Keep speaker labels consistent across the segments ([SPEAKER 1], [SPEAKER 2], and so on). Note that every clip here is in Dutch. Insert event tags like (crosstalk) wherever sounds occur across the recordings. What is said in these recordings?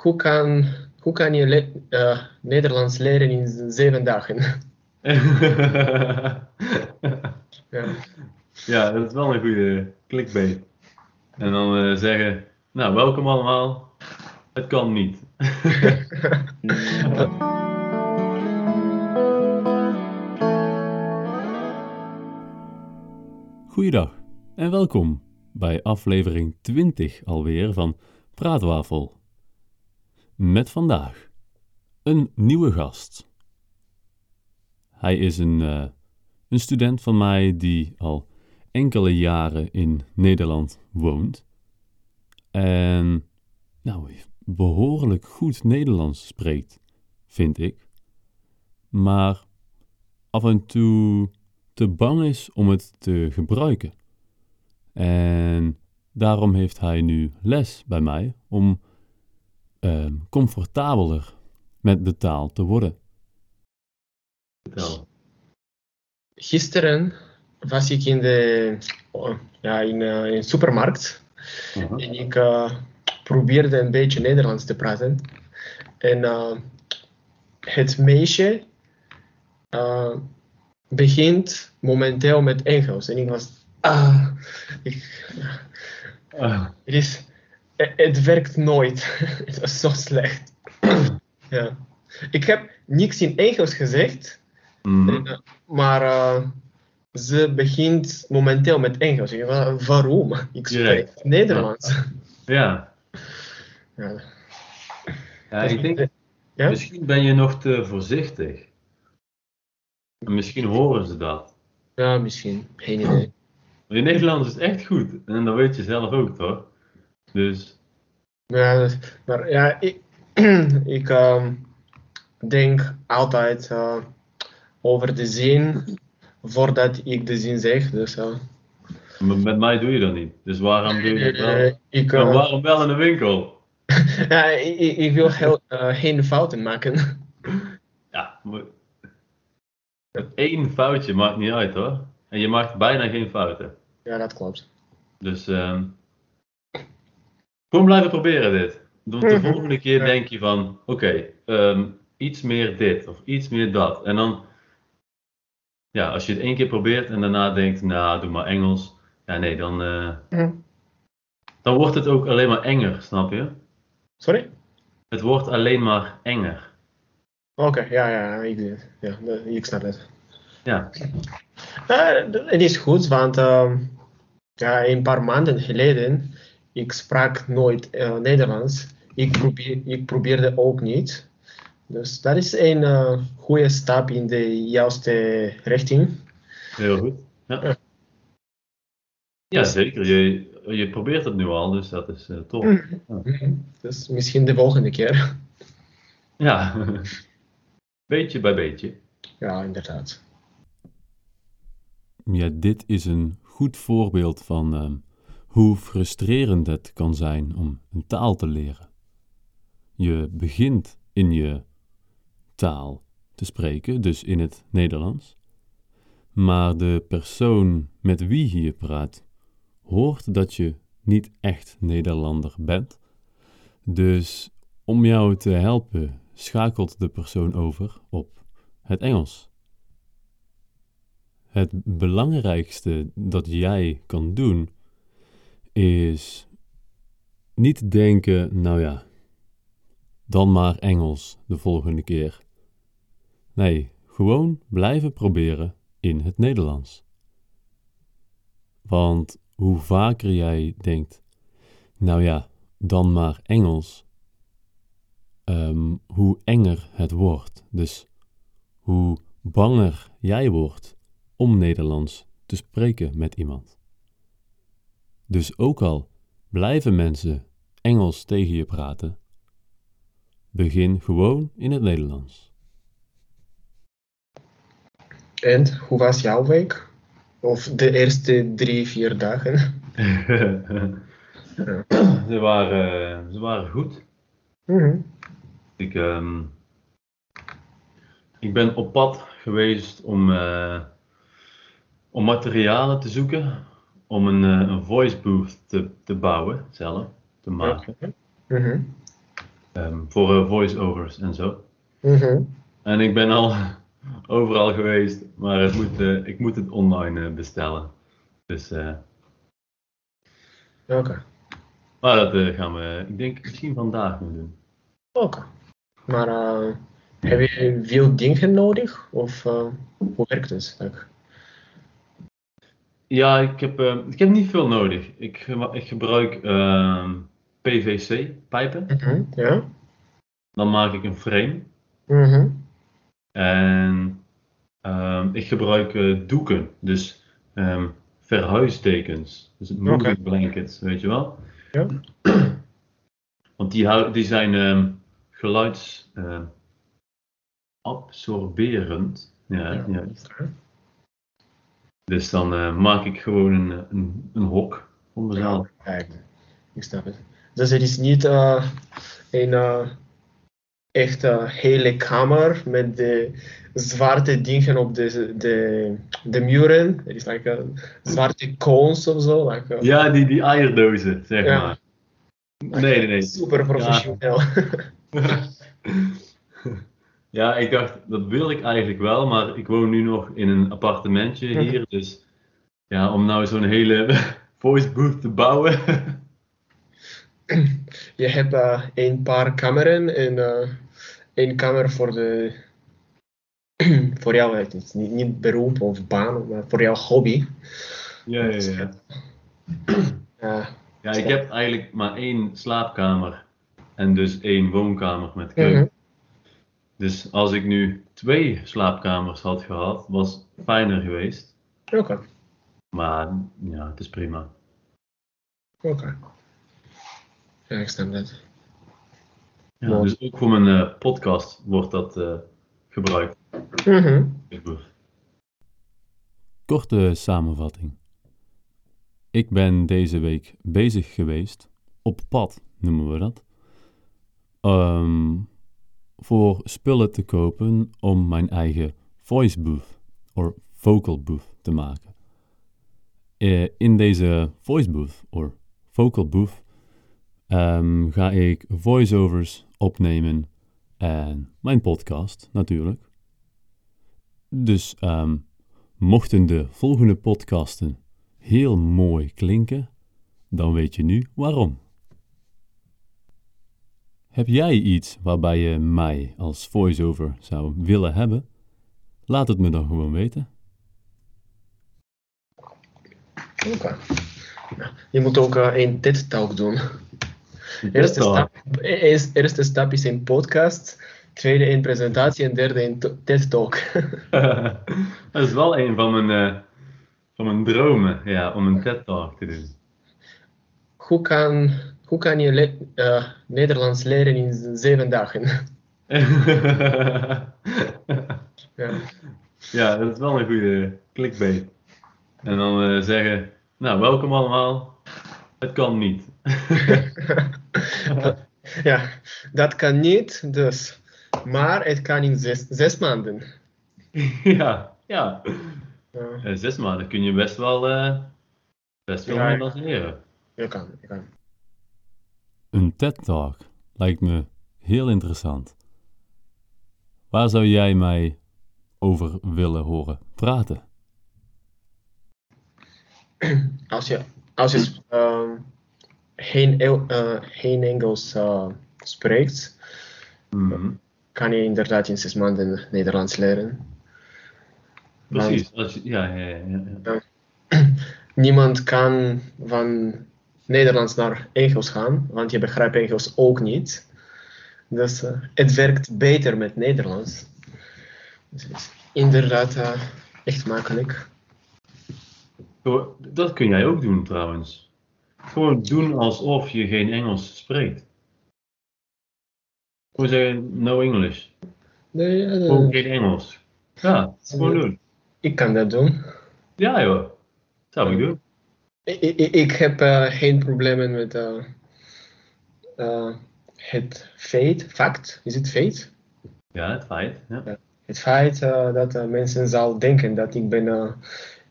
[SPEAKER 1] hoe kan, hoe kan je le- eh, Nederlands leren in zeven dagen? (laughs) ja.
[SPEAKER 2] ja, dat is wel een goede clickbait. En dan eh, zeggen, nou, welkom allemaal. Het kan niet. (laughs)
[SPEAKER 3] Goeiedag en welkom bij aflevering 20 alweer van Praatwafel. Met vandaag een nieuwe gast. Hij is een, eh, een student van mij die al enkele jaren in Nederland woont. En nou, behoorlijk goed Nederlands spreekt, vind ik. Maar af en toe te bang is om het te gebruiken. En daarom heeft hij nu les bij mij om ehm, comfortabeler met de taal te worden.
[SPEAKER 1] Gisteren was ik in de, oh, ja, in, eh, in supermarkt en ik eh, probeerde een beetje Nederlands te praten. En eh, het meisje begint momenteel met Engels. En ik was, ah, ik,
[SPEAKER 2] Ah,
[SPEAKER 1] het, is, het, het werkt nooit. (laughs) het was zo slecht. (clears throat) ja. Ik heb niks in Engels gezegd,
[SPEAKER 2] mhm.
[SPEAKER 1] eh, maar eh, ze begint momenteel met Engels. Waarom? Ik spreek. Nederlands.
[SPEAKER 2] Ja.
[SPEAKER 1] Ja.
[SPEAKER 2] ja, ik denk,
[SPEAKER 1] Ja?
[SPEAKER 2] misschien ben je nog te voorzichtig. En misschien horen ze dat.
[SPEAKER 1] ja, misschien. Geen idee.
[SPEAKER 2] Je Nederlands is echt goed. En dat weet je zelf ook, toch? Dus,
[SPEAKER 1] Ja, dat- maar ja, ik, (clears throat) ik ehm, denk altijd eh, over de zin voordat ik de zin zeg. Dus, eh,
[SPEAKER 2] m- met mij doe je dat niet. Dus waarom doe je dat wel?
[SPEAKER 1] eh, ik,
[SPEAKER 2] En
[SPEAKER 1] eh,
[SPEAKER 2] waarom wel in de winkel? (laughs)
[SPEAKER 1] ja, ik, ik- wil heel, eh, geen fouten maken. (laughs)
[SPEAKER 2] Ja, maar... Eén foutje maakt niet uit, hoor. En je maakt bijna geen fouten.
[SPEAKER 1] ja, dat klopt.
[SPEAKER 2] Dus, ehm gewoon blijven proberen dit. Want de
[SPEAKER 1] Mhm.
[SPEAKER 2] volgende keer denk je van, oké, ehm, iets meer dit of iets meer dat. En dan, ja, als je het één keer probeert en daarna denkt, nou, doe maar Engels. Ja, nee, dan, eh,
[SPEAKER 1] Mhm.
[SPEAKER 2] dan wordt het ook alleen maar enger, snap je?
[SPEAKER 1] Sorry?
[SPEAKER 2] Het wordt alleen maar enger.
[SPEAKER 1] Oké, ja, ja, ik, ja, ik snap het.
[SPEAKER 2] Ja,
[SPEAKER 1] Eh, het is goed, want ehm, ja, een paar maanden geleden, ik sprak nooit eh, Nederlands. Ik, probeer, ik probeerde ook niet. Dus dat is een eh, goede stap in de juiste richting.
[SPEAKER 2] heel goed. Ja,
[SPEAKER 1] Ja.
[SPEAKER 2] ja zeker. Je, je probeert het nu al, dus dat is eh, tof.
[SPEAKER 1] Mhm. Dus misschien de volgende keer.
[SPEAKER 2] Ja, beetje bij beetje.
[SPEAKER 1] Ja, inderdaad.
[SPEAKER 3] Ja, dit is een goed voorbeeld van ehm, hoe frustrerend het kan zijn om een taal te leren. Je begint in je taal te spreken, dus in het Nederlands. Maar de persoon met wie je praat hoort dat je niet echt Nederlander bent. Dus om jou te helpen schakelt de persoon over op het Engels. Het belangrijkste dat jij kan doen is niet denken, nou ja, dan maar Engels de volgende keer. Nee, gewoon blijven proberen in het Nederlands. Want hoe vaker jij denkt, nou ja, dan maar Engels, ehm, hoe enger het wordt. Dus hoe banger jij wordt om Nederlands te spreken met iemand. Dus ook al blijven mensen Engels tegen je praten, begin gewoon in het Nederlands.
[SPEAKER 1] En hoe was jouw week? Of de eerste drie, vier dagen? (laughs)
[SPEAKER 2] ze, waren, ze waren goed.
[SPEAKER 1] Mhm.
[SPEAKER 2] Ik, ehm, ik ben op pad geweest om, eh, om materialen te zoeken. Om een, eh, een voice booth te, te bouwen, zelf, te maken.
[SPEAKER 1] Mhm.
[SPEAKER 2] Ehm,
[SPEAKER 3] voor eh, voice-overs en zo.
[SPEAKER 1] Mhm.
[SPEAKER 3] En ik ben al (laughs) overal geweest, maar het moet, eh, ik moet het online bestellen. Dus, eh,
[SPEAKER 1] Oké.
[SPEAKER 3] maar dat gaan we, ik denk, misschien vandaag nog doen.
[SPEAKER 1] Oké. Maar heb je veel dingen nodig? Of hoe werkt het? Like,
[SPEAKER 3] Ja, ik heb, eh, ik heb niet veel nodig. Ik, ik gebruik ehm, PVC-pijpen.
[SPEAKER 1] Ja?
[SPEAKER 3] Dan maak ik een frame.
[SPEAKER 1] Mhm.
[SPEAKER 3] En ehm, ik gebruik eh, doeken, dus ehm, verhuisdekens. Dus moving
[SPEAKER 1] Oké.
[SPEAKER 3] blankets, weet je wel?
[SPEAKER 1] Ja. (clears throat)
[SPEAKER 3] Want die, die zijn ehm, geluids ehm, absorberend. Ja,
[SPEAKER 1] Ja.
[SPEAKER 3] ja. Dus dan eh, maak ik gewoon een, een, een hok voor mezelf.
[SPEAKER 1] Ja. Ik snap het. Dus het is niet eh, een eh, echt eh, hele kamer met de zwarte dingen op de, de, de muren. Het is like een zwarte cones of zo. Like, eh,
[SPEAKER 3] Ja, die, die eierdozen, zeg
[SPEAKER 1] Ja.
[SPEAKER 3] maar. Nee, nee, nee.
[SPEAKER 1] Super professioneel.
[SPEAKER 3] Ja, (laughs) (laughs) ik dacht, dat wil ik eigenlijk wel, maar ik woon nu nog in een appartementje hier. Dus ja, om nou zo'n hele (laughs) voice booth te bouwen. (clears throat)
[SPEAKER 1] Je hebt eh, een paar kameren en eh één kamer voor de (clears throat) voor jou, het is niet, niet beroep of baan, maar voor jouw hobby.
[SPEAKER 3] Ja, ja, ja. (clears throat)
[SPEAKER 1] Eh,
[SPEAKER 3] Ja, ik heb eigenlijk maar één slaapkamer en dus één woonkamer met keuken.
[SPEAKER 1] mhm.
[SPEAKER 3] Dus als ik nu twee slaapkamers had gehad, was fijner geweest.
[SPEAKER 1] Oké,
[SPEAKER 3] Maar ja, het is prima.
[SPEAKER 1] oké. Ja, ik dat.
[SPEAKER 3] Ja,
[SPEAKER 1] Mooi.
[SPEAKER 3] dus ook voor mijn eh, podcast wordt dat eh, gebruikt.
[SPEAKER 1] Mhm.
[SPEAKER 4] Korte samenvatting. Ik ben deze week bezig geweest, op pad noemen we dat, ehm, voor spullen te kopen om mijn eigen voice booth of vocal booth te maken. Eh, in deze voice booth of vocal booth ehm, ga ik voiceovers opnemen en mijn podcast natuurlijk. Dus ehm, mochten de volgende podcasten heel mooi klinken, dan weet je nu waarom. Heb jij iets waarbij je mij als voiceover zou willen hebben? Laat het me dan gewoon weten.
[SPEAKER 1] Oké. Je moet ook eh, een TED-talk doen. Eerste stap, eerst- eerste stap is een podcast, tweede een presentatie en derde een TED-talk. (laughs)
[SPEAKER 3] dat is wel een van mijn, eh, van mijn dromen, ja, om een TED-talk te doen.
[SPEAKER 1] hoe, kan, hoe kan je le- eh, Nederlands leren in zeven dagen? (laughs) ja.
[SPEAKER 3] ja, dat is wel een goede clickbait. En dan eh, zeggen, nou, welkom allemaal. Het kan niet. (laughs)
[SPEAKER 1] ja, dat kan niet, dus. Maar het kan in zes, zes maanden. (laughs)
[SPEAKER 3] ja, ja. Eh, zes maanden kun je best wel, best wel
[SPEAKER 1] ja.
[SPEAKER 3] Nederlands leren.
[SPEAKER 1] je kan, je kan.
[SPEAKER 4] Een TED-talk lijkt me heel interessant. Waar zou jij mij over willen horen praten? (clears throat)
[SPEAKER 1] Als je, als je ehm, geen, eh, geen Engels eh, spreekt,
[SPEAKER 3] Mhm.
[SPEAKER 1] kan je inderdaad in zes maanden Nederlands leren.
[SPEAKER 3] Precies. Als je, ja, ja, ja, ja. (clears throat)
[SPEAKER 1] Niemand kan van Nederlands naar Engels gaan, want je begrijpt Engels ook niet. Dus eh, het werkt beter met Nederlands. Dus het is inderdaad eh, echt makkelijk.
[SPEAKER 3] Dat kun jij ook doen trouwens. Gewoon doen alsof je geen Engels spreekt. Gewoon zeggen no English.
[SPEAKER 1] Nee,
[SPEAKER 3] Gewoon geen Engels. Ja, gewoon doen.
[SPEAKER 1] ik kan dat doen.
[SPEAKER 3] Ja joh. Dat zou ik doen.
[SPEAKER 1] Ik, ik, heb eh, geen problemen met eh, eh, het feit, fact, is het feit?
[SPEAKER 3] Ja, het feit. Ja.
[SPEAKER 1] Het feit dat mensen zal denken dat ik ben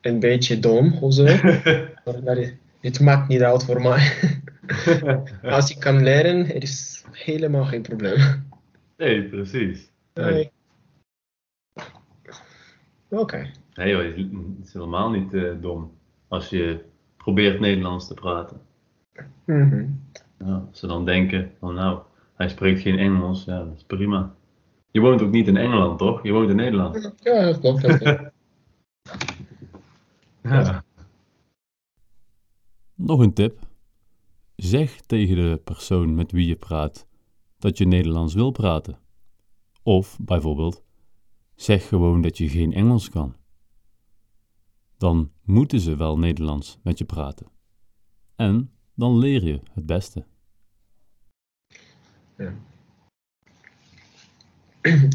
[SPEAKER 1] een beetje dom of zo. (laughs) Maar dat is- het maakt niet uit voor mij. (laughs) Als ik kan leren, er is helemaal geen probleem.
[SPEAKER 2] Nee, precies. Nee.
[SPEAKER 1] Nee. Oké.
[SPEAKER 2] Nee joh, het is helemaal niet dom als je probeert Nederlands te praten. Ja, als ze dan denken van nou, hij spreekt geen Engels, ja, dat is prima. Je woont ook niet in Engeland, toch? Je woont in Nederland.
[SPEAKER 1] Ja, dat klopt. Dat klopt. (laughs)
[SPEAKER 2] Ja.
[SPEAKER 3] Nog een tip. Zeg tegen de persoon met wie je praat dat je Nederlands wil praten. Of bijvoorbeeld, zeg gewoon dat je geen Engels kan. Dan moeten ze wel Nederlands met je praten. En dan leer je het beste.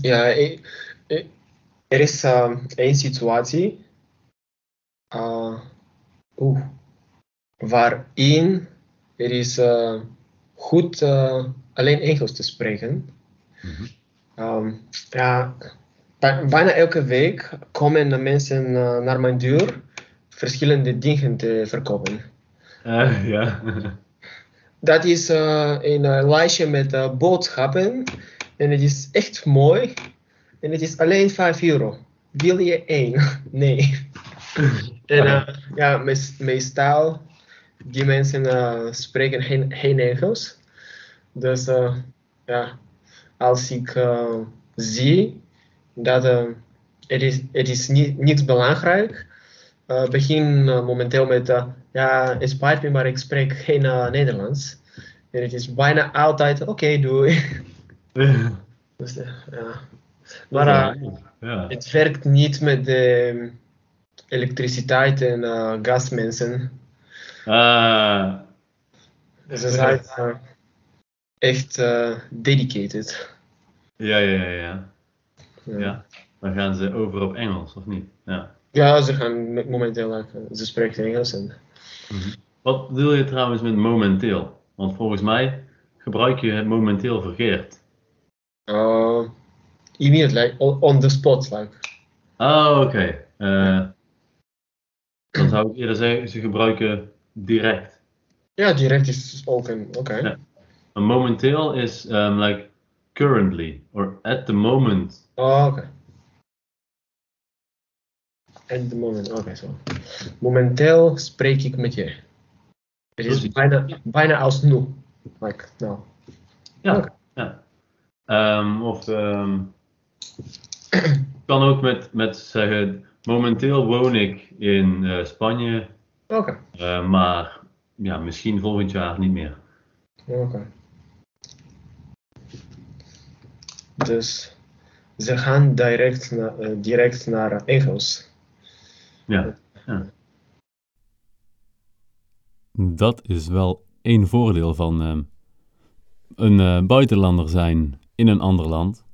[SPEAKER 1] Ja, (clears throat) er is uh, één situatie uh, oeh, waarin er is uh, goed alleen Engels te spreken.
[SPEAKER 2] Mhm.
[SPEAKER 1] Ehm, ja, bijna elke week komen de mensen uh, naar mijn deur verschillende dingen te verkopen.
[SPEAKER 2] Eh, ja. (laughs)
[SPEAKER 1] Dat is uh, een uh, lijstje met uh, boodschappen en het is echt mooi en het is alleen 5 euro. Wil je één? (laughs) Nee. (laughs) En uh, ja, mees- meestal die mensen uh, spreken geen, geen Engels. Dus uh, ja, als ik uh, zie dat uh, het is, het is niet, belangrijk, uh, begin uh, momenteel met ja, het spijt me, maar ik spreek geen Nederlands. En het is bijna altijd oké, doei. (laughs) Dus, ja. Maar
[SPEAKER 2] ja.
[SPEAKER 1] het werkt niet met de elektriciteit en gasmensen.
[SPEAKER 2] Ah,
[SPEAKER 1] Dus ze zijn uh, echt dedicated.
[SPEAKER 2] ja, ja, ja, ja. Dan gaan ze over op Engels, of niet? Ja.
[SPEAKER 1] Ja, ze gaan momenteel, uh, ze spreken Engels. En,
[SPEAKER 2] Wat bedoel je trouwens met momenteel? Want volgens mij gebruik je het momenteel verkeerd.
[SPEAKER 1] uh, immediately, on, on the spot, like.
[SPEAKER 2] Ah, oké. Eh, dan zou ik eerder zeggen, ze gebruiken direct.
[SPEAKER 1] Ja, direct is ook een, oké.
[SPEAKER 2] Ja. Momenteel is um, like currently or at the moment.
[SPEAKER 1] Oh, oké. At the moment, oké, zo. Momenteel spreek ik met je. Het is bijna, bijna als nu. Like, nou.
[SPEAKER 2] Ja. Ja. Ehm, of ehm, (clears throat) kan ook met, met zeggen, momenteel woon ik in eh, Spanje,
[SPEAKER 1] Oké,
[SPEAKER 2] eh, maar ja, misschien volgend jaar niet meer.
[SPEAKER 1] oké. Dus ze gaan direct, na, eh, direct naar Engels.
[SPEAKER 2] Ja.
[SPEAKER 3] Dat is wel één voordeel van ehm, een eh, buitenlander zijn in een ander land.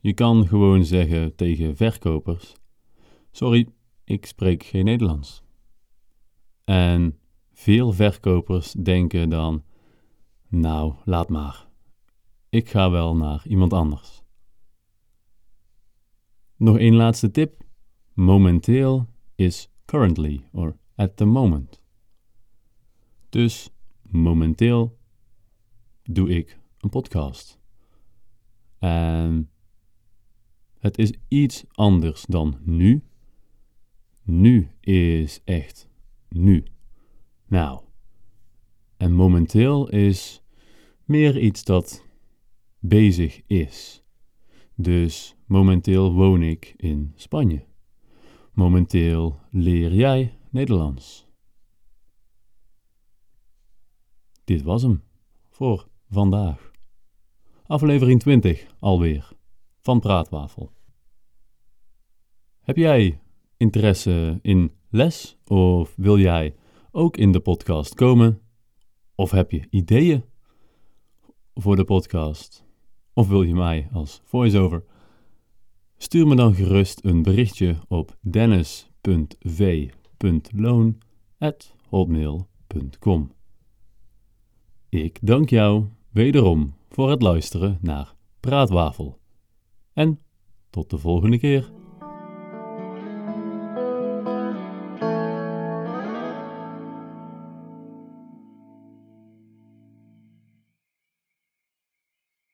[SPEAKER 3] Je kan gewoon zeggen tegen verkopers: Sorry, ik spreek geen Nederlands. En veel verkopers denken dan: Nou, laat maar. Ik ga wel naar iemand anders. Nog één laatste tip. Momenteel is currently or at the moment. Dus momenteel doe ik een podcast. En het is iets anders dan nu. Nu is echt nu. Nou. En momenteel is meer iets dat bezig is. Dus momenteel woon ik in Spanje. Momenteel leer jij Nederlands. Dit was hem voor vandaag. Aflevering 20 alweer van Praatwafel. Heb jij interesse in les of wil jij ook in de podcast komen? Of heb je ideeën voor de podcast? Of wil je mij als voice-over? Stuur me dan gerust een berichtje op dennis.v.loon.hotmail.com. Ik dank jou wederom voor het luisteren naar Praatwafel. En tot de volgende keer.